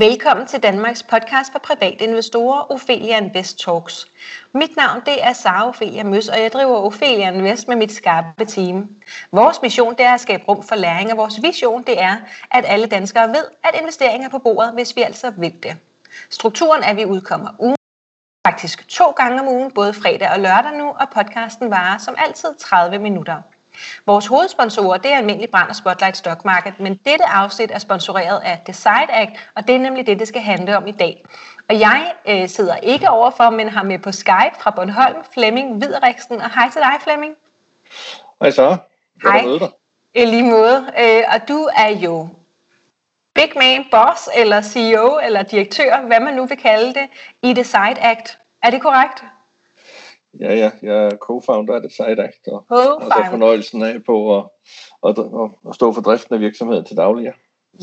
Velkommen til Danmarks podcast for private investorer, Ophelia Invest Talks. Mit navn det er Sara Ophelia Møs, og jeg driver Ophelia Invest med mit skarpe team. Vores mission det er at skabe rum for læring, og vores vision det er, at alle danskere ved, at investeringer er på bordet, hvis vi altså vil det. Strukturen er, at vi udkommer ugen faktisk to gange om ugen, både fredag og lørdag nu, og podcasten varer som altid 30 minutter. Vores hovedsponsorer det er almindelig brand og Spotlight Stock Market, men dette afsnit er sponsoreret af Decide Act, og det er nemlig det, det skal handle om i dag. Og jeg øh, sidder ikke overfor, men har med på Skype fra Bornholm, Flemming Hvideriksen. Og hej til dig, Flemming. Hej så. Hej. I lige måde. Øh, og du er jo big man, boss, eller CEO, eller direktør, hvad man nu vil kalde det, i Decide Act. Er det korrekt? Ja, ja, jeg er co-founder af The Side Act, og, så fornøjelsen af på at, at, at, stå for driften af virksomheden til daglig. Ja.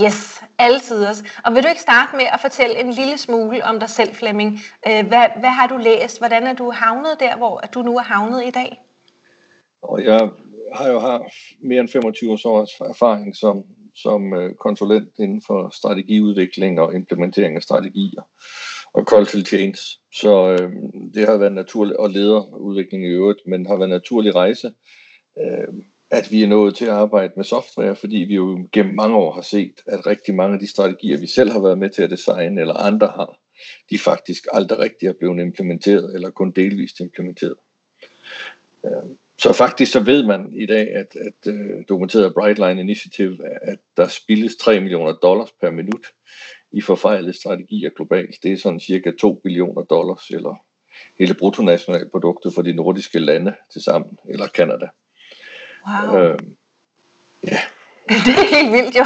Yes, altid også. Og vil du ikke starte med at fortælle en lille smule om dig selv, Flemming? Øh, hvad, hvad har du læst? Hvordan er du havnet der, hvor du nu er havnet i dag? Og jeg har jo haft mere end 25 års erfaring som, som øh, konsulent inden for strategiudvikling og implementering af strategier og cultural change. Så øh, det har været naturligt, og lederudvikling i øvrigt, men har været en naturlig rejse, øh, at vi er nået til at arbejde med software, fordi vi jo gennem mange år har set, at rigtig mange af de strategier, vi selv har været med til at designe, eller andre har, de faktisk aldrig rigtig er blevet implementeret, eller kun delvist implementeret. Øh, så faktisk så ved man i dag, at, at uh, dokumenteret Brightline Initiative, at der spildes 3 millioner dollars per minut i forfejlede strategier globalt. Det er sådan cirka 2 billioner dollars, eller hele bruttonationalproduktet for de nordiske lande til sammen, eller Kanada. Wow. Øh, ja. Det er helt vildt jo.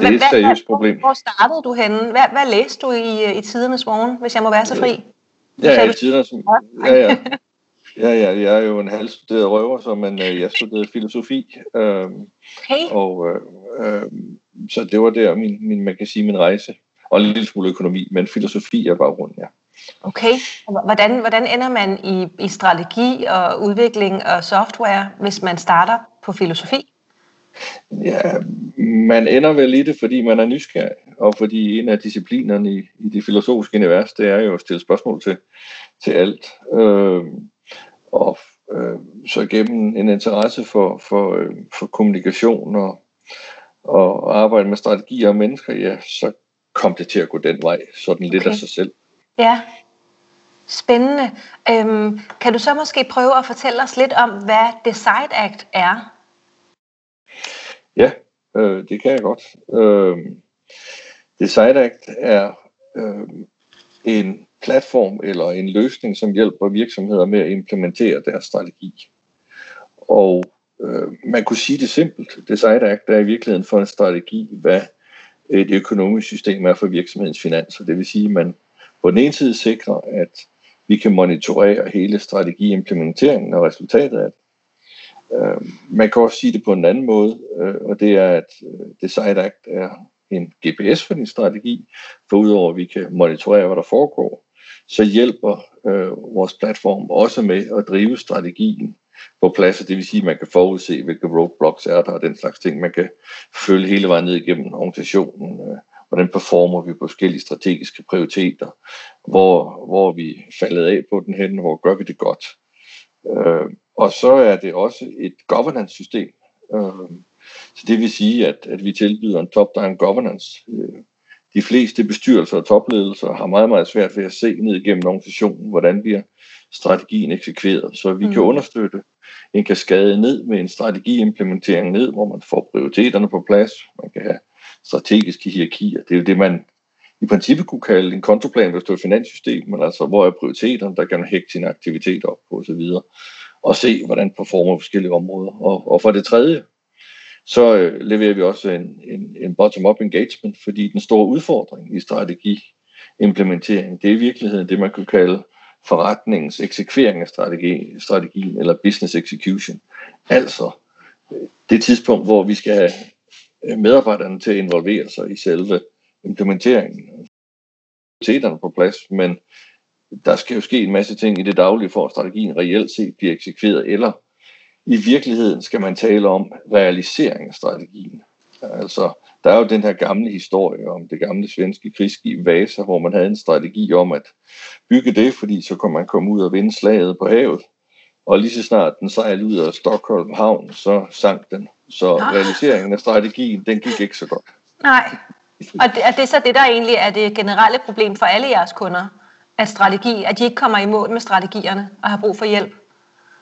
Det er et seriøst problem. Hvor startede du henne? Hvad, hvad læste du i, i tidernes morgen, hvis jeg må være så fri? Ja, i tidernes Ja, ja. Ja, ja, jeg er jo en halvstuderet røver, så men, øh, jeg studerede filosofi. Øh, okay. Og øh, øh, så det var der min, min, man kan sige, min rejse. Og en lille smule økonomi, men filosofi er bare rundt, ja. Okay. Hvordan, hvordan ender man i, i strategi og udvikling og software, hvis man starter på filosofi? Ja, man ender vel i det, fordi man er nysgerrig, og fordi en af disciplinerne i, i det filosofiske univers, det er jo at stille spørgsmål til, til alt. Øh, og øh, så gennem en interesse for, for, øh, for kommunikation og, og arbejde med strategier og mennesker, ja, så kom det til at gå den vej, sådan lidt okay. af sig selv. Ja, spændende. Øhm, kan du så måske prøve at fortælle os lidt om, hvad Decide Act er? Ja, øh, det kan jeg godt. Øh, Decide Act er øh, en platform eller en løsning, som hjælper virksomheder med at implementere deres strategi. Og øh, man kunne sige det simpelt. Design Act er i virkeligheden for en strategi, hvad et økonomisk system er for virksomhedens finanser. Det vil sige, at man på den ene side sikrer, at vi kan monitorere hele strategiimplementeringen og resultatet af det. Øh, man kan også sige det på en anden måde, øh, og det er, at øh, Design Act er en GPS for din strategi, for udover at vi kan monitorere, hvad der foregår, så hjælper øh, vores platform også med at drive strategien på plads, det vil sige, at man kan forudse, hvilke roadblocks er der og den slags ting. Man kan følge hele vejen ned igennem organisationen, øh, hvordan performer vi på forskellige strategiske prioriteter, hvor, hvor vi faldet af på den hen, hvor gør vi det godt. Øh, og så er det også et governance-system. Øh, så det vil sige, at, at vi tilbyder en top-down governance. Øh, de fleste bestyrelser og topledelser har meget, meget svært ved at se ned igennem organisationen, hvordan bliver strategien eksekveret. Så vi mm. kan understøtte en kaskade ned med en strategiimplementering ned, hvor man får prioriteterne på plads. Man kan have strategiske hierarkier. Det er jo det, man i princippet kunne kalde en kontoplan, hvis det er et finanssystem, men altså, hvor er prioriteterne, der kan man hægte sine aktiviteter op på osv., og se, hvordan performer forskellige områder. Og, og for det tredje, så øh, leverer vi også en, en, en bottom-up engagement, fordi den store udfordring i strategi implementering, det er i virkeligheden det, man kunne kalde forretningens eksekvering af strategi, strategien, eller business execution. Altså øh, det tidspunkt, hvor vi skal have øh, medarbejderne til at involvere sig i selve implementeringen. Prioriteterne på plads, men der skal jo ske en masse ting i det daglige, for at strategien reelt set bliver eksekveret, eller i virkeligheden skal man tale om realisering af strategien. Altså, der er jo den her gamle historie om det gamle svenske krigsskib Vasa, hvor man havde en strategi om at bygge det, fordi så kunne man komme ud og vinde slaget på havet. Og lige så snart den sejlede ud af Stockholm havn, så sank den. Så ah. realiseringen af strategien, den gik ikke så godt. Nej, og det, er det så det, der egentlig er det generelle problem for alle jeres kunder? At strategi, at de ikke kommer i mål med strategierne og har brug for hjælp?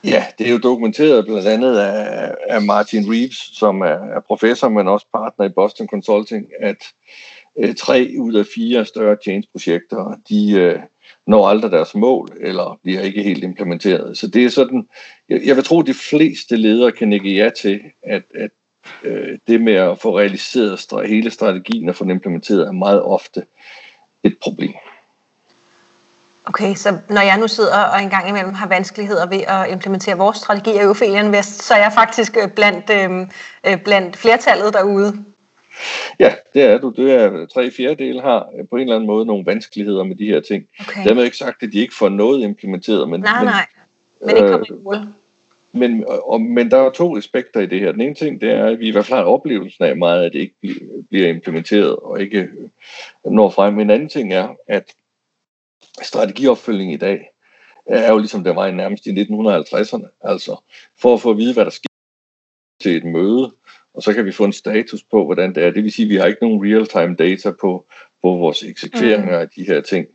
Ja, det er jo dokumenteret blandt andet af, af Martin Reeves, som er, er professor, men også partner i Boston Consulting, at øh, tre ud af fire større change-projekter, de øh, når aldrig deres mål, eller bliver ikke helt implementeret. Så det er sådan, jeg, jeg vil tro, at de fleste ledere kan nikke ja til, at, at øh, det med at få realiseret hele strategien og få den implementeret er meget ofte et problem. Okay, så når jeg nu sidder og engang imellem har vanskeligheder ved at implementere vores strategi af Ophelia Invest, så er jeg faktisk øh, blandt, øh, øh, blandt flertallet derude. Ja, det er du. Det er tre fjerdedele har på en eller anden måde nogle vanskeligheder med de her ting. Okay. Dermed ikke sagt, at de ikke får noget implementeret. Men, nej, nej. Men ikke kommer i mål. Men, og, men der er to aspekter i det her. Den ene ting, det er, at vi i hvert fald har oplevelsen af meget, at det ikke bliver implementeret og ikke når frem. Men en anden ting er, at strategiopfølging i dag er jo ligesom det var nærmest i 1950'erne. Altså for at få at vide, hvad der sker til et møde, og så kan vi få en status på, hvordan det er. Det vil sige, at vi har ikke nogen real-time data på, på vores eksekveringer mm. af de her ting.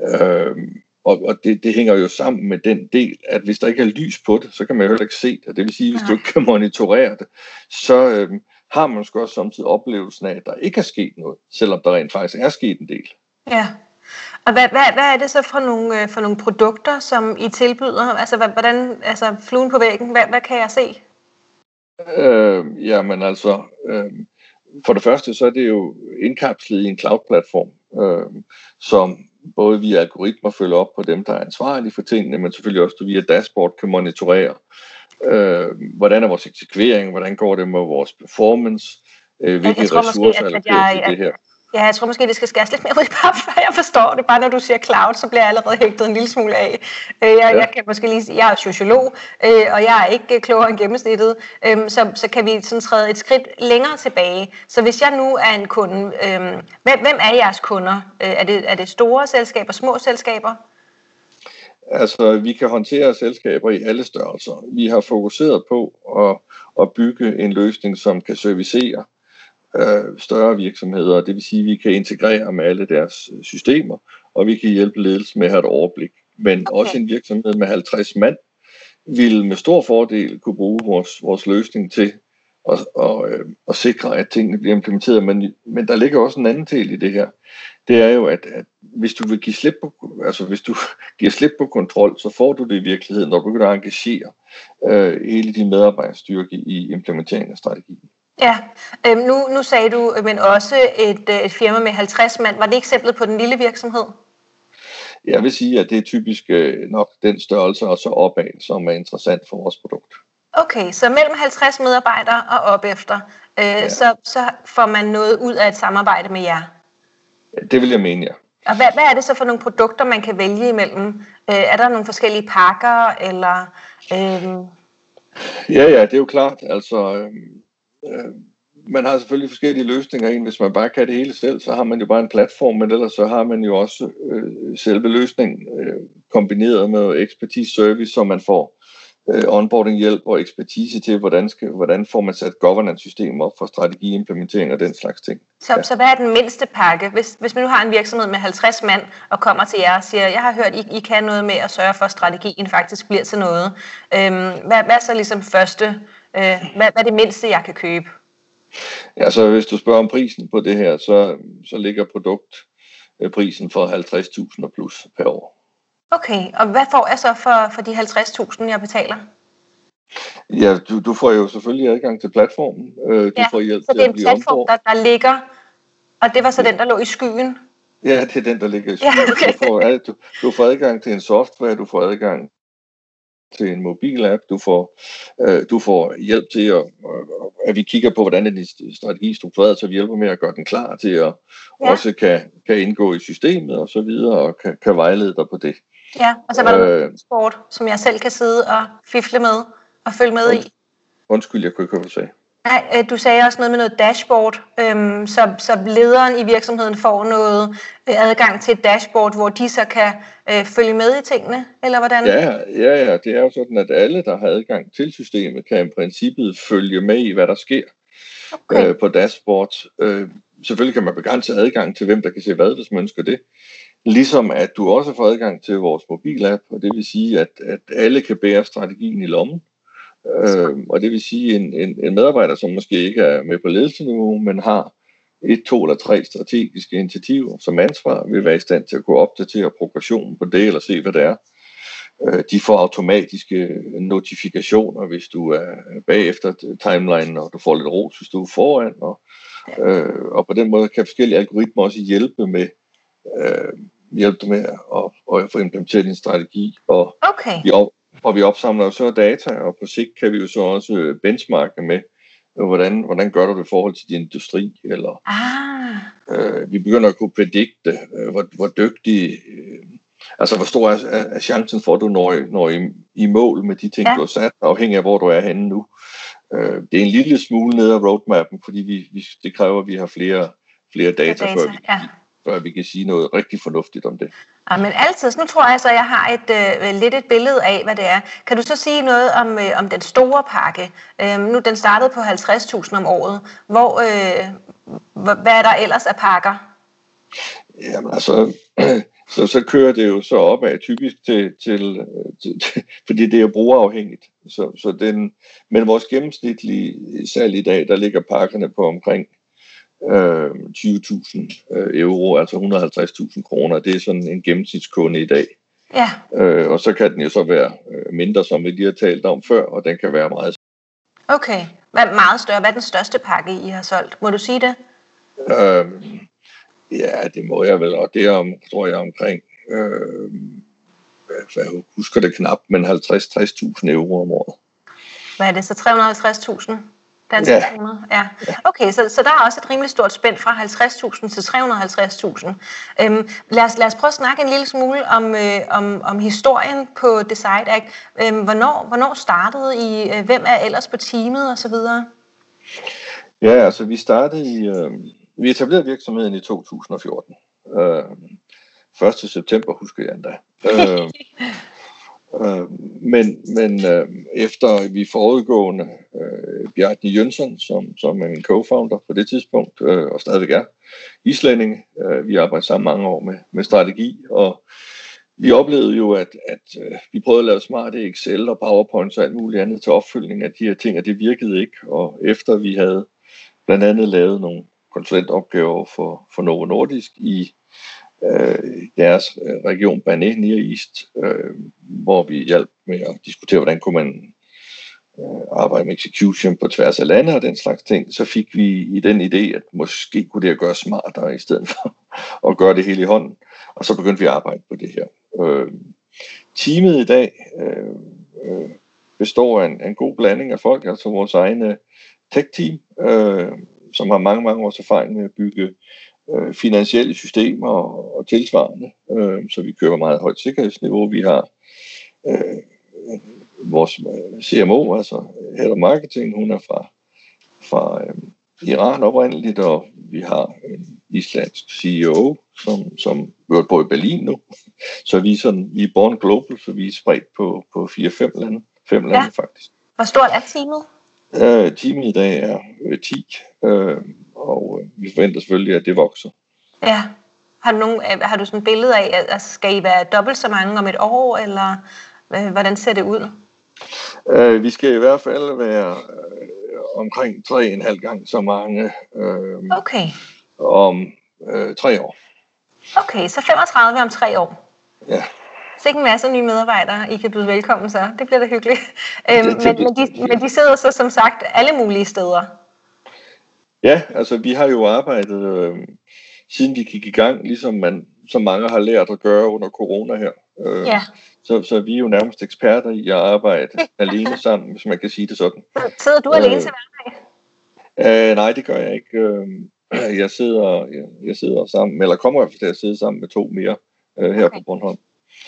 Øhm, og, og det, det hænger jo sammen med den del, at hvis der ikke er lys på det, så kan man jo heller ikke se det. Det vil sige, at hvis Nej. du ikke kan monitorere det, så øhm, har man også samtidig oplevelsen af, at der ikke er sket noget, selvom der rent faktisk er sket en del. Ja, og hvad, hvad, hvad er det så for nogle, øh, for nogle produkter, som I tilbyder? Altså, hvordan, altså fluen på væggen, hvad, hvad kan jeg se? Øh, jamen altså, øh, for det første så er det jo indkapslet i en cloud-platform, øh, som både via algoritmer følger op på dem, der er ansvarlige for tingene, men selvfølgelig også via dashboard kan monitorere, øh, hvordan er vores eksekvering, hvordan går det med vores performance, øh, hvilke jeg ressourcer måske, at, at jeg, det her. Ja, jeg tror måske, det skal skæres lidt mere ud i pap, før jeg forstår det. Bare når du siger cloud, så bliver jeg allerede hægtet en lille smule af. Øh, jeg, ja. jeg kan måske lige sige, jeg er sociolog, øh, og jeg er ikke klogere end gennemsnittet. Øhm, så, så kan vi sådan træde et skridt længere tilbage. Så hvis jeg nu er en kunde, øhm, hvem, hvem er jeres kunder? Øh, er det, er det store selskaber, små selskaber? Altså, vi kan håndtere selskaber i alle størrelser. Vi har fokuseret på at, at bygge en løsning, som kan servicere øh, større virksomheder. Det vil sige, at vi kan integrere med alle deres øh, systemer, og vi kan hjælpe ledelsen med at have et overblik. Men okay. også en virksomhed med 50 mand vil med stor fordel kunne bruge vores, vores løsning til at, og, øh, at sikre, at tingene bliver implementeret. Men, men der ligger også en anden del i det her. Det er jo, at, at hvis du vil give slip på, altså hvis du giver slip på kontrol, så får du det i virkeligheden, når du begynder at engagere øh, hele din medarbejderstyrke i implementeringen af strategien. Ja, øhm, nu, nu sagde du, men også et, øh, et firma med 50 mand. Var det eksemplet på den lille virksomhed? Jeg vil sige, at det er typisk øh, nok den størrelse og så opad, som er interessant for vores produkt. Okay, så mellem 50 medarbejdere og op efter, øh, ja. så, så får man noget ud af et samarbejde med jer? Ja, det vil jeg mene, ja. Og hvad, hvad er det så for nogle produkter, man kan vælge imellem? Øh, er der nogle forskellige pakker, eller... Øh... Ja, ja, det er jo klart. Altså, øh, øh, man har selvfølgelig forskellige løsninger. En, hvis man bare kan det hele selv, så har man jo bare en platform, men ellers så har man jo også øh, selve løsningen øh, kombineret med expertise service, så man får øh, onboarding hjælp og ekspertise til, hvordan, skal, hvordan får man sat governance-systemer op for strategiimplementering og den slags ting. Så, ja. så hvad er den mindste pakke? Hvis, hvis man nu har en virksomhed med 50 mand og kommer til jer og siger, jeg har hørt, I, I kan noget med at sørge for, at strategien faktisk bliver til noget. Øhm, hvad, hvad er så ligesom første, øh, hvad, hvad er det mindste, jeg kan købe? Ja, så hvis du spørger om prisen på det her, så, så ligger produktprisen for 50.000 plus per år. Okay, og hvad får jeg så for, for de 50.000, jeg betaler? Ja, du, du får jo selvfølgelig adgang til platformen. Øh, du ja, får hjælp så det er en platform, der, der ligger, og det var så ja. den, der lå i skyen? Ja, det er den, der ligger i skyen. Ja, okay. du, får, du, du får adgang til en software, du får adgang til en mobilapp, du får, øh, du får hjælp til, at, at vi kigger på, hvordan er din strategi struktureret, så vi hjælper med at gøre den klar til at ja. også kan, kan indgå i systemet og så videre, og kan, kan vejlede dig på det. Ja, og så var der øh, sport, som jeg selv kan sidde og fifle med og følge med und, i. Undskyld, jeg kunne ikke høre, Nej, øh, du sagde også noget med noget dashboard, øhm, så, så lederen i virksomheden får noget øh, adgang til et dashboard, hvor de så kan øh, følge med i tingene, eller hvordan? Ja, ja, ja, det er jo sådan, at alle, der har adgang til systemet, kan i princippet følge med i, hvad der sker okay. øh, på dashboard. Øh, selvfølgelig kan man begrænse adgang til, hvem der kan se hvad, hvis man ønsker det. Ligesom at du også får adgang til vores mobilapp, og det vil sige, at, at alle kan bære strategien i lommen. Øh, og det vil sige, en, en, en medarbejder, som måske ikke er med på ledelsesniveau, men har et, to eller tre strategiske initiativer som ansvar, vil være i stand til at kunne opdatere progressionen på det, eller se, hvad det er. Øh, de får automatiske notifikationer, hvis du er bagefter timeline, og du får lidt ros, hvis du er foran. Og, øh, og på den måde kan forskellige algoritmer også hjælpe med øh, hjælpe med at, at få implementeret din strategi. Og okay. op, og vi opsamler jo så data, og på sigt kan vi jo så også benchmarke med, hvordan, hvordan gør du det i forhold til din industri, eller ah. øh, vi begynder at kunne predikte, øh, hvor, hvor dygtig, øh, altså hvor stor er, er chancen for, at du når, når i, i mål med de ting, ja. du har sat, afhængig af, hvor du er henne nu. Øh, det er en lille smule ned af roadmappen, fordi vi, vi, det kræver, at vi har flere, flere data, data før vi ja før vi kan sige noget rigtig fornuftigt om det. Ja, men altid. Nu tror jeg så, at jeg har et, øh, lidt et billede af, hvad det er. Kan du så sige noget om, øh, om den store pakke? Øh, nu den startede på 50.000 om året. Hvor, øh, hvad er der ellers af pakker? Jamen altså, så, så kører det jo så op af typisk til, til, til, til fordi det er brugerafhængigt. Så, så den, men vores gennemsnitlige salg i dag, der ligger pakkerne på omkring øh, 20.000 øh, euro, altså 150.000 kroner. Det er sådan en gennemsnitskunde i dag. Ja. Øh, og så kan den jo så være øh, mindre, som vi lige har talt om før, og den kan være meget Okay. Hvad meget større? Hvad er den største pakke, I har solgt? Må du sige det? Øh, ja, det må jeg vel, og det er, om, tror jeg, omkring, øh, jeg husker det knap, men 50-60.000 euro om året. Hvad er det, så 350.000? Danske ja. kroner? Ja. Okay, så, så der er også et rimelig stort spænd fra 50.000 til 350.000. Øhm, lad, os, lad os prøve at snakke en lille smule om, øh, om, om historien på Decide Act. Øhm, hvornår, hvornår startede I? Øh, hvem er ellers på teamet osv.? Ja, altså vi startede i... Øh, vi etablerede virksomheden i 2014. Øh, 1. september husker jeg endda. Øh, Øh, men men øh, efter vi forudgående øh, Bjarni Jønsson, som, som er min co-founder på det tidspunkt, øh, og stadigvæk er islænding, øh, vi arbejder sammen mange år med, med strategi, og vi oplevede jo, at, at øh, vi prøvede at lave smarte Excel og PowerPoint og alt muligt andet til opfølgning af de her ting, og det virkede ikke. Og efter vi havde blandt andet lavet nogle konsulentopgaver for, for Novo Nordisk i øh, deres øh, region Bané Near East, øh, hvor vi hjalp med at diskutere, hvordan kunne man øh, arbejde med execution på tværs af lande og den slags ting, så fik vi i den idé, at måske kunne det at gøre smartere i stedet for at gøre det hele i hånden. Og så begyndte vi at arbejde på det her. Øh, teamet i dag øh, øh, består af en, en god blanding af folk, altså vores egne tech-team, øh, som har mange, mange års erfaring med at bygge øh, finansielle systemer og, og tilsvarende, øh, så vi kører meget højt sikkerhedsniveau. Vi har øh, vores øh, CMO, altså Head of Marketing, hun er fra, fra øh, Iran oprindeligt, og vi har en islandsk CEO, som, som hører på i Berlin nu. Så vi er, sådan, vi er born global, så vi er spredt på, på 4-5 lande. Fem lande ja. faktisk. Hvor stort er teamet? Uh, teamet i dag er uh, 10, uh, og uh, vi forventer selvfølgelig, at det vokser. Ja. Har du, nogen, har du sådan et billede af, at skal I være dobbelt så mange om et år, eller uh, hvordan ser det ud? Uh, vi skal i hvert fald være uh, omkring tre en halv gang så mange uh, okay. om uh, tre år. Okay, så 35 om tre år. Ja. Så ikke en masse nye medarbejdere, I kan byde velkommen så. Det bliver da hyggeligt. Øhm, det, det, men, men, de, men de sidder så som sagt alle mulige steder. Ja, altså vi har jo arbejdet, øh, siden vi gik i gang, ligesom man, som mange har lært at gøre under corona her. Øh, ja. Så, så vi er jo nærmest eksperter i at arbejde alene sammen, hvis man kan sige det sådan. Sidder du alene øh, til hverdag? Øh, nej, det gør jeg ikke. Øh, jeg sidder, jeg, jeg sidder sammen, eller kommer jeg til at sidde sammen med to mere øh, her okay. på Bornholm.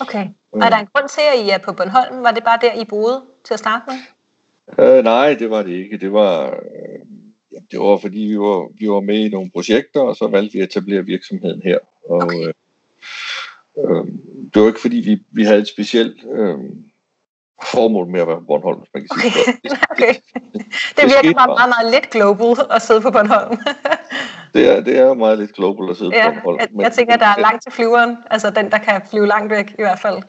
Okay. Og er der en grund til, at I er på Bornholm? Var det bare der, I boede til at starte med? Øh, nej, det var det ikke. Det var, øh, det var fordi, vi var, vi var med i nogle projekter, og så valgte vi at etablere virksomheden her. Og, okay. øh, øh, det var ikke fordi, vi, vi havde et specielt øh, formål med at være på Bornholm, hvis man kan sige okay. det. okay. Det, det virker bare meget, meget lidt global at sidde på Bornholm. det, er, det er meget lidt global at sidde ja, på Bornholm. Jeg, men, jeg tænker, der er langt til flyveren, altså den, der kan flyve langt væk i hvert fald.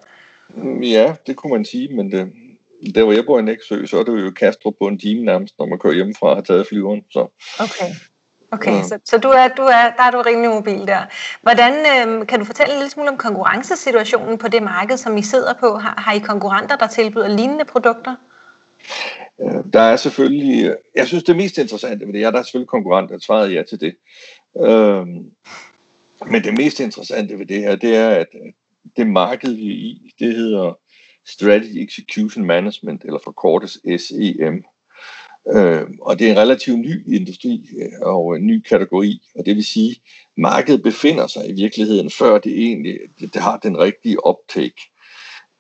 Ja, det kunne man sige, men det, der hvor jeg bor i Næksø, så er det jo Kastrup på en time nærmest, når man kører hjemmefra og har taget flyveren. Så. Okay. Okay, ja. så, så du er, du er, der er du rimelig mobil der. Hvordan øh, kan du fortælle en lille smule om konkurrencesituationen på det marked, som I sidder på? Har, har I konkurrenter, der tilbyder lignende produkter? Øh, der er selvfølgelig, jeg synes det mest interessante ved det er, der er selvfølgelig konkurrenter, svarede ja til det. Øhm, men det mest interessante ved det her, det er, at øh, det marked, vi er i, det hedder Strategy Execution Management, eller forkortes SEM. Øhm, og det er en relativt ny industri øh, og en ny kategori, og det vil sige, at markedet befinder sig i virkeligheden, før det egentlig det, det har den rigtige optake.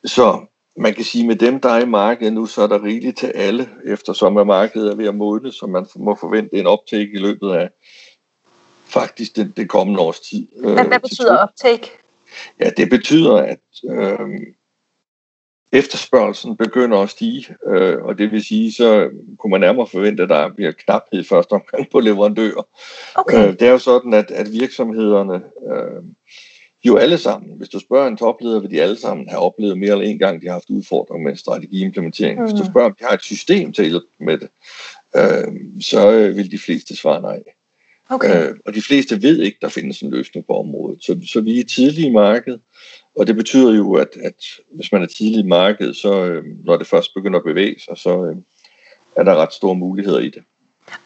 Så man kan sige, med dem, der er i markedet nu, så er der rigeligt til alle, eftersom at markedet er ved at modne, så man må forvente en optake i løbet af faktisk det, det kommende års tid. Hvad, hvad betyder optake? Ja, det betyder, at øh, efterspørgelsen begynder at stige, øh, og det vil sige, så kunne man nærmere forvente, at der bliver knaphed i første omgang på leverandører. Okay. Øh, det er jo sådan, at, at virksomhederne øh, jo alle sammen, hvis du spørger en topleder, vil de alle sammen have oplevet mere eller en gang, de har haft udfordringer med strategiimplementering. Mm. Hvis du mm. spørger, om de har et system til at hjælpe med det, øh, så vil de fleste svare nej. Okay. Øh, og de fleste ved ikke, der findes en løsning på området. Så, så vi er tidlige i markedet, og det betyder jo, at, at hvis man er tidlig i markedet, så øh, når det først begynder at bevæge sig, så øh, er der ret store muligheder i det.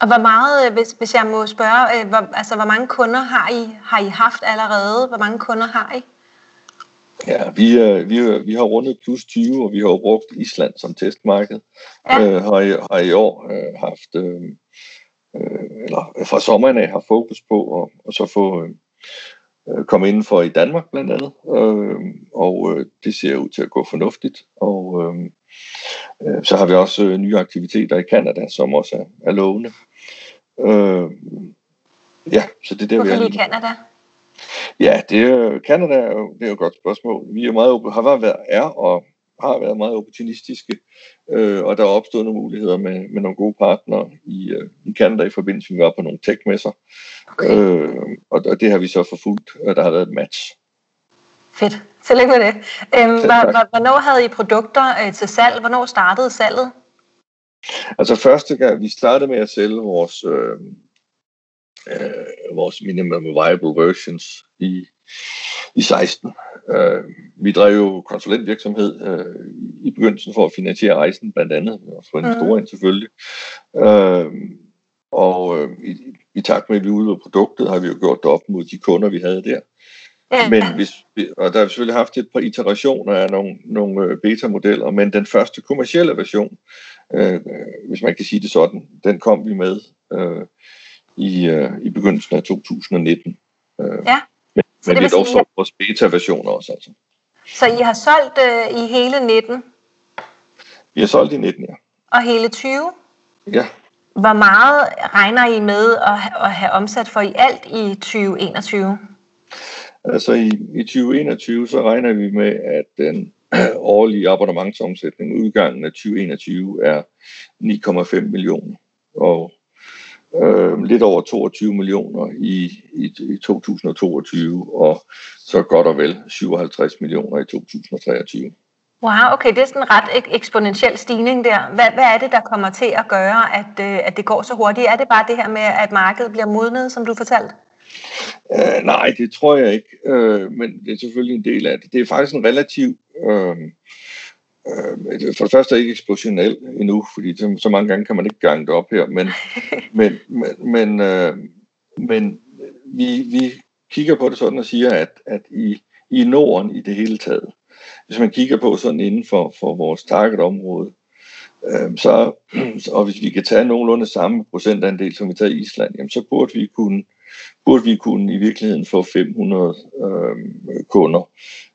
Og hvor meget, øh, hvis, hvis jeg må spørge, øh, hvor, altså hvor mange kunder har I, har I haft allerede? Hvor mange kunder har I? Ja, vi, øh, vi, vi har rundet plus 20, og vi har jo brugt Island som testmarked. Ja. Øh, har, i, har i år øh, haft, øh, eller fra sommeren af har fokus på at, og så få øh, komme inden for i Danmark blandt andet, øh, og øh, det ser ud til at gå fornuftigt. Og øh, så har vi også øh, nye aktiviteter i Kanada, som også er, er lovende. Øh, ja, så det er der, Hvorfor vi er lige Kanada? Ja, det er, Canada er jo, det er jo et godt spørgsmål. Vi er meget, har været, er og har været meget opportunistiske, øh, og der er opstået nogle muligheder med, med nogle gode partnere i, øh, i Canada i forbindelse med, at vi var på nogle tech-messer. Okay. Øh, og, og det har vi så forfulgt, og der har været et match. Fedt. Tillykke med det. Øhm, hvornår havde I produkter øh, til salg? Hvornår startede salget? Altså første gang, vi startede med at sælge vores, øh, øh, vores minimum viable versions i, i 16. Øh, vi drev jo konsulentvirksomhed øh, i begyndelsen for at finansiere rejsen, blandt andet, og få en stor ind selvfølgelig. Øh, og øh, i, i takt med, at vi udvider produktet, har vi jo gjort det op mod de kunder, vi havde der. Ja. Men hvis, og der har vi selvfølgelig haft et par iterationer af nogle, nogle øh, beta-modeller, men den første kommercielle version, øh, hvis man kan sige det sådan, den kom vi med øh, i, øh, i begyndelsen af 2019. Øh, ja. Men, men vi dog solgt vores beta-versioner også. Altså. Så I har solgt øh, i hele 19? Vi har solgt i 19, ja. Og hele 20? Ja. Hvor meget regner I med at, at have omsat for i alt i 2021? Altså i, i 2021, så regner vi med, at den årlige abonnementsomsætning udgangen af 2021 er 9,5 millioner. Og øh, lidt over 22 millioner i, i, i 2022, og så godt og vel 57 millioner i 2023. Wow, okay, det er sådan en ret eksponentiel stigning der. Hvad, hvad er det, der kommer til at gøre, at, øh, at det går så hurtigt? Er det bare det her med, at markedet bliver modnet, som du fortalte? Uh, nej, det tror jeg ikke, uh, men det er selvfølgelig en del af det. Det er faktisk en relativ... Uh, uh, for det første er ikke eksplosionel endnu, fordi så, så mange gange kan man ikke gange det op her, men, men, men, men, uh, men vi, vi kigger på det sådan og siger, at, at i, i Norden i det hele taget, hvis man kigger på sådan inden for, for vores targetområde, øh, så, og hvis vi kan tage nogenlunde samme procentandel, som vi tager i Island, jamen, så burde vi kunne, burde vi kunne i virkeligheden få 500 øh, kunder.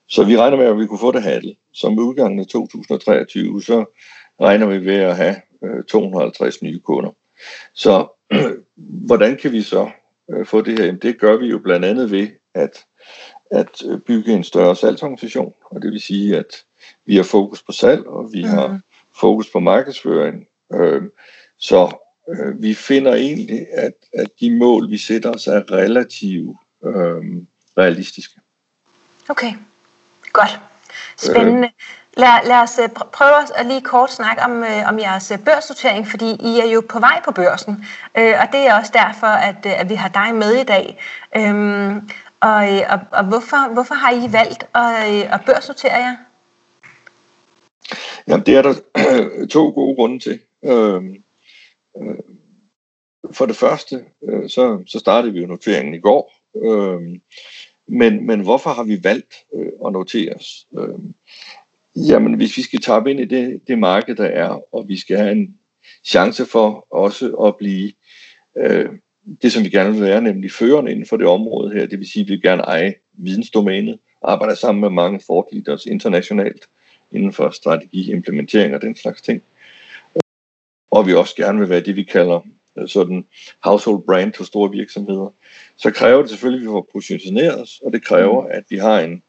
Så vi regner med, at vi kunne få det halve. Som udgangen af 2023, så regner vi ved at have øh, 250 nye kunder. Så hvordan kan vi så øh, få det her? Jamen, det gør vi jo blandt andet ved at, at øh, bygge en større salgsorganisation, og det vil sige, at vi har fokus på salg, og vi mm. har fokus på markedsføring. Øh, så øh, vi finder egentlig, at, at de mål, vi sætter os, er relativt øh, realistiske. Okay, godt. Spændende. Lad, lad os øh, prøve at lige kort snakke om, øh, om jeres øh, børsnotering, fordi I er jo på vej på børsen, øh, og det er også derfor, at, at vi har dig med i dag. Øhm, og, og, og hvorfor, hvorfor har I valgt at, at børsnotere jer? Jamen, det er der to gode grunde til. Øhm, øh, for det første, øh, så, så startede vi jo noteringen i går. Øh, men, men hvorfor har vi valgt øh, at notere os? Øh, jamen, hvis vi skal tabe ind i det, det marked, der er, og vi skal have en chance for også at blive øh, det, som vi gerne vil være, nemlig førende inden for det område her. Det vil sige, at vi vil gerne eje vidensdomænet, arbejde sammen med mange fortleaders internationalt inden for strategi, implementering og den slags ting. Og vi også gerne vil være det, vi kalder Øh, sådan household brand hos store virksomheder, så kræver det selvfølgelig, at vi får positioneret os, og det kræver, mm. at vi har en,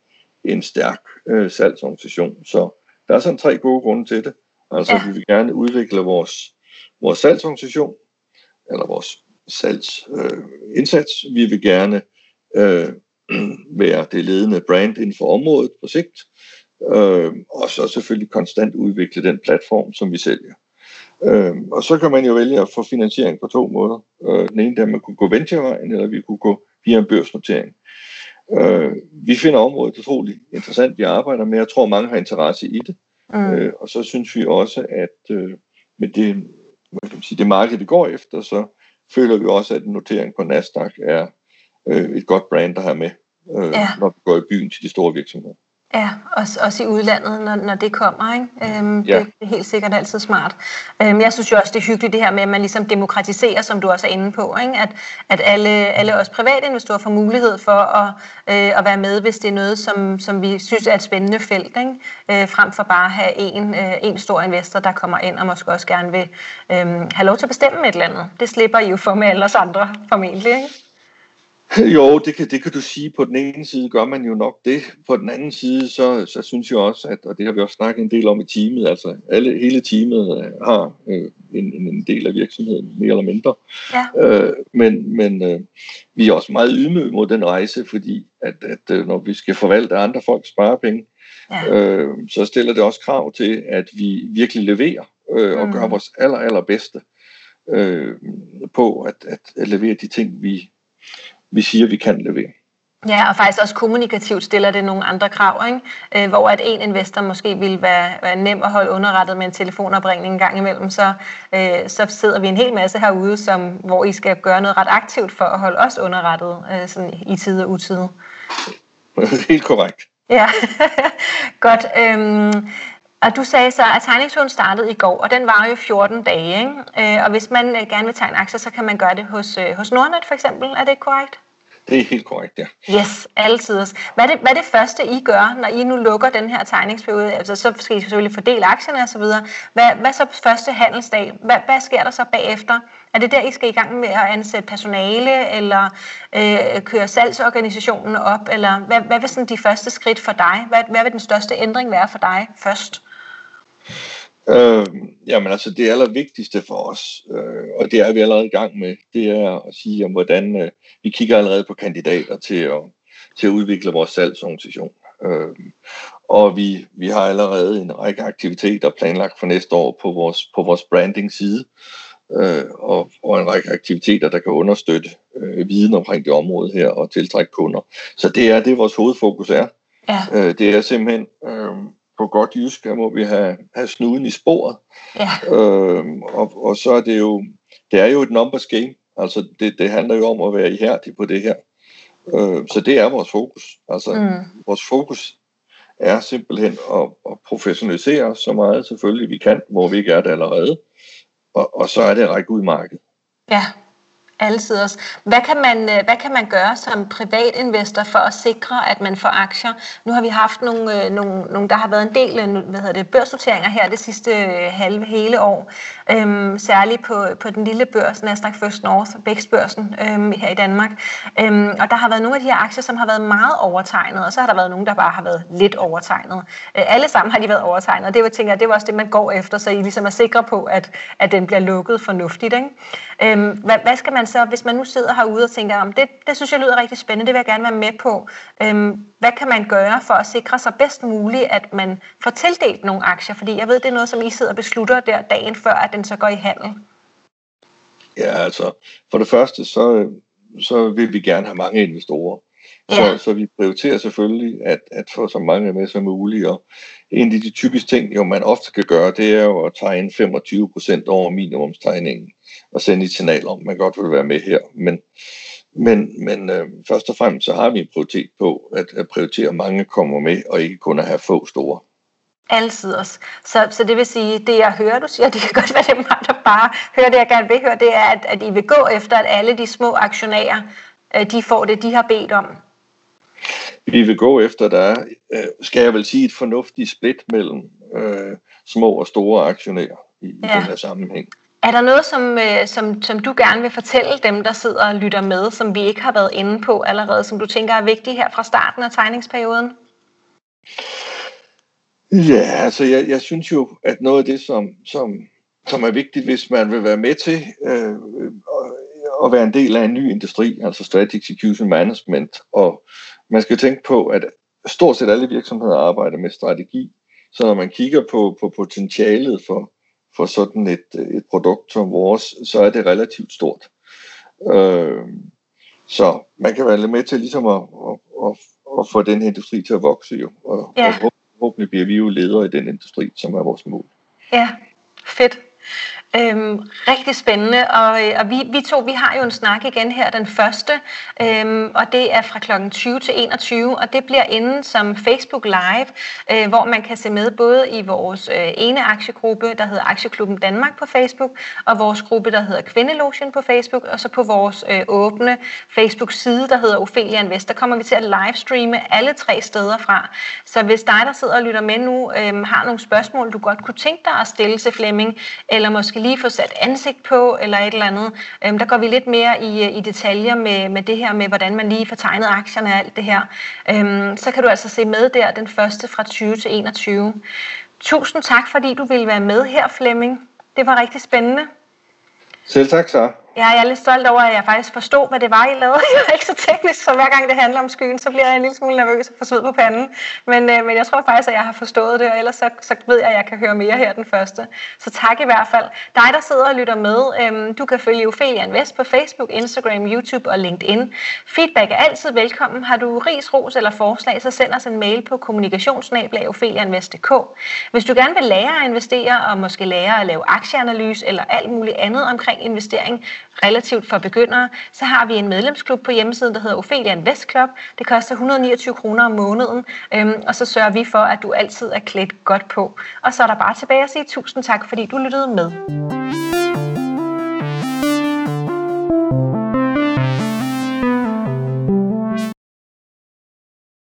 en stærk øh, salgsorganisation. Så der er sådan tre gode grunde til det. Altså, ja. vi vil gerne udvikle vores, vores salgsorganisation, eller vores salgsindsats. Øh, vi vil gerne øh, være det ledende brand inden for området på sigt, øh, og så selvfølgelig konstant udvikle den platform, som vi sælger. Øh, og så kan man jo vælge at få finansiering på to måder. Øh, den ene er, at man kunne gå venturevejen, eller vi kunne gå via en børsnotering. Øh, vi finder området utroligt interessant, vi arbejder med. Jeg tror, mange har interesse i det. Mm. Øh, og så synes vi også, at øh, med det, hvad kan man sige, det marked, vi går efter, så føler vi også, at en notering på Nasdaq er øh, et godt brand, der har med, øh, ja. når vi går i byen til de store virksomheder. Ja, også, også i udlandet, når, når det kommer. Ikke? Øhm, ja. det, det er helt sikkert altid smart. Øhm, jeg synes jo også, det er hyggeligt det her med, at man ligesom demokratiserer, som du også er inde på. Ikke? At, at alle, alle os private investorer får mulighed for at, øh, at være med, hvis det er noget, som, som vi synes er et spændende felt. Ikke? Øh, frem for bare at have en, øh, en stor investor, der kommer ind og måske også gerne vil øh, have lov til at bestemme et eller andet. Det slipper I jo for med alle os andre formentlig. Ikke? Jo, det kan, det kan du sige. På den ene side gør man jo nok det. På den anden side, så, så synes jeg også, at, og det har vi også snakket en del om i teamet, altså alle, hele teamet øh, har øh, en, en del af virksomheden, mere eller mindre. Ja. Øh, men men øh, vi er også meget ydmyge mod den rejse, fordi at, at øh, når vi skal forvalte andre folks sparepenge, ja. øh, så stiller det også krav til, at vi virkelig leverer øh, og mm. gør vores aller, allerbedste øh, på at, at, at levere de ting, vi vi siger, vi kan levere. Ja, og faktisk også kommunikativt stiller det nogle andre krav, ikke? Øh, hvor at en investor måske vil være, være nem at holde underrettet med en telefonopringning en gang imellem, så, øh, så sidder vi en hel masse herude, som, hvor I skal gøre noget ret aktivt for at holde os underrettet øh, sådan i tide og utide. Helt korrekt. Ja, godt. Øhm, og du sagde så, at tegningsturen startede i går, og den var jo 14 dage. Ikke? Øh, og hvis man øh, gerne vil tegne aktier, så kan man gøre det hos, øh, hos Nordnet for eksempel. Er det korrekt? Det er helt korrekt, ja. Yes, altid. Hvad er, det, hvad er det første, I gør, når I nu lukker den her tegningsperiode? Altså, så skal I selvfølgelig fordele aktierne osv. Hvad, hvad så første handelsdag? Hvad, hvad sker der så bagefter? Er det der, I skal i gang med at ansætte personale, eller øh, køre salgsorganisationen op? Eller hvad, hvad vil sådan de første skridt for dig? Hvad, hvad vil den største ændring være for dig først? Øh, jamen altså det allervigtigste for os, øh, og det er vi allerede i gang med, det er at sige om hvordan øh, vi kigger allerede på kandidater til at, til at udvikle vores salgsorganisation. Øh, og vi, vi har allerede en række aktiviteter planlagt for næste år på vores, på vores branding side, øh, og, og en række aktiviteter, der kan understøtte øh, viden omkring det område her og tiltrække kunder. Så det er det, vores hovedfokus er. Ja. Øh, det er simpelthen øh, på godt jysk, der må vi have, have snuden i sporet. Ja. Øhm, og, og så er det jo, det er jo et numbers game. Altså det, det handler jo om at være ihærdig på det her. Øh, så det er vores fokus. Altså mm. vores fokus er simpelthen at, at professionalisere så meget selvfølgelig vi kan, hvor vi ikke er det allerede. Og, og så er det at række ud i markedet. Ja, Altid også. Hvad kan, man, øh, hvad kan man gøre som privatinvestor for at sikre, at man får aktier? Nu har vi haft nogle, øh, nogle, nogle der har været en del hvad hedder det, børsnoteringer her det sidste øh, halve hele år. Øhm, særligt på, på den lille børs, Nasdaq First North, Vækstbørsen øhm, her i Danmark. Øhm, og der har været nogle af de her aktier, som har været meget overtegnet, og så har der været nogle, der bare har været lidt overtegnet. Øh, alle sammen har de været overtegnet, og det var, tænker jeg, det var også det, man går efter, så I ligesom er sikre på, at, at den bliver lukket fornuftigt. Ikke? Øhm, hvad, hvad skal man så, hvis man nu sidder herude og tænker, om det, det synes jeg lyder rigtig spændende, det vil jeg gerne være med på. Øhm, hvad kan man gøre for at sikre sig bedst muligt, at man får tildelt nogle aktier? Fordi jeg ved, det er noget, som I sidder og beslutter der dagen før, at den så går i handel. Ja, altså, for det første, så, så vil vi gerne have mange investorer. Ja. Så, så vi prioriterer selvfølgelig at, at få så mange med som muligt. Og en af de typiske ting, jo, man ofte kan gøre, det er jo at tegne 25 procent over minimumstegningen og sende et signal om, at man godt vil være med her. Men, men, men øh, først og fremmest så har vi en prioritet på at, at prioritere, at mange kommer med, og ikke kun at have få store. Altid også. Så, så det vil sige, det jeg hører, du siger, det kan godt være, det er mig, der bare hører det, jeg gerne vil høre, det er, at, at I vil gå efter, at alle de små aktionærer, øh, de får det, de har bedt om. Vi vil gå efter, der er, øh, skal jeg vel sige, et fornuftigt split mellem øh, små og store aktionærer i, ja. i den her sammenhæng. Er der noget, som, øh, som, som du gerne vil fortælle dem, der sidder og lytter med, som vi ikke har været inde på allerede, som du tænker er vigtigt her fra starten af tegningsperioden? Ja, altså jeg, jeg synes jo, at noget af det, som, som, som er vigtigt, hvis man vil være med til øh, øh at være en del af en ny industri, altså Strategic Execution Management, og man skal tænke på, at stort set alle virksomheder arbejder med strategi, så når man kigger på, på potentialet for, for sådan et, et produkt som vores, så er det relativt stort. Øh, så man kan være med til ligesom at, at, at, at få den her industri til at vokse jo, og, ja. og forhåbentlig bliver vi jo ledere i den industri, som er vores mål. Ja. Øhm, rigtig spændende, og, øh, og vi, vi to vi har jo en snak igen her den første, øhm, og det er fra kl. 20 til 21, og det bliver inden som Facebook Live, øh, hvor man kan se med både i vores øh, ene aktiegruppe, der hedder Aktieklubben Danmark på Facebook, og vores gruppe, der hedder Kvindelotion på Facebook, og så på vores øh, åbne Facebook-side, der hedder Ophelia Invest. Der kommer vi til at livestreame alle tre steder fra. Så hvis dig, der sidder og lytter med nu, øh, har nogle spørgsmål, du godt kunne tænke dig at stille til Flemming, eller måske lige få sat ansigt på, eller et eller andet. Øhm, der går vi lidt mere i, øh, i detaljer med, med det her med, hvordan man lige får tegnet aktierne og alt det her. Øhm, så kan du altså se med der den første fra 20 til 21. Tusind tak, fordi du ville være med her, Flemming. Det var rigtig spændende. Selv tak, så. Ja, jeg er lidt stolt over, at jeg faktisk forstod, hvad det var, I lavede. Jeg er ikke så teknisk, så hver gang det handler om skyen, så bliver jeg en lille smule nervøs og får sved på panden. Men, øh, men jeg tror faktisk, at jeg har forstået det, og ellers så, så ved jeg, at jeg kan høre mere her den første. Så tak i hvert fald. Dig, der sidder og lytter med, øh, du kan følge Ophelia Invest på Facebook, Instagram, YouTube og LinkedIn. Feedback er altid velkommen. Har du ris, ros eller forslag, så send os en mail på kommunikationsnablag.opheliainvest.dk. Hvis du gerne vil lære at investere, og måske lære at lave aktieanalyse eller alt muligt andet omkring investering, relativt for begyndere, så har vi en medlemsklub på hjemmesiden, der hedder Ophelia Invest Club. Det koster 129 kroner om måneden, øhm, og så sørger vi for, at du altid er klædt godt på. Og så er der bare tilbage at sige tusind tak, fordi du lyttede med.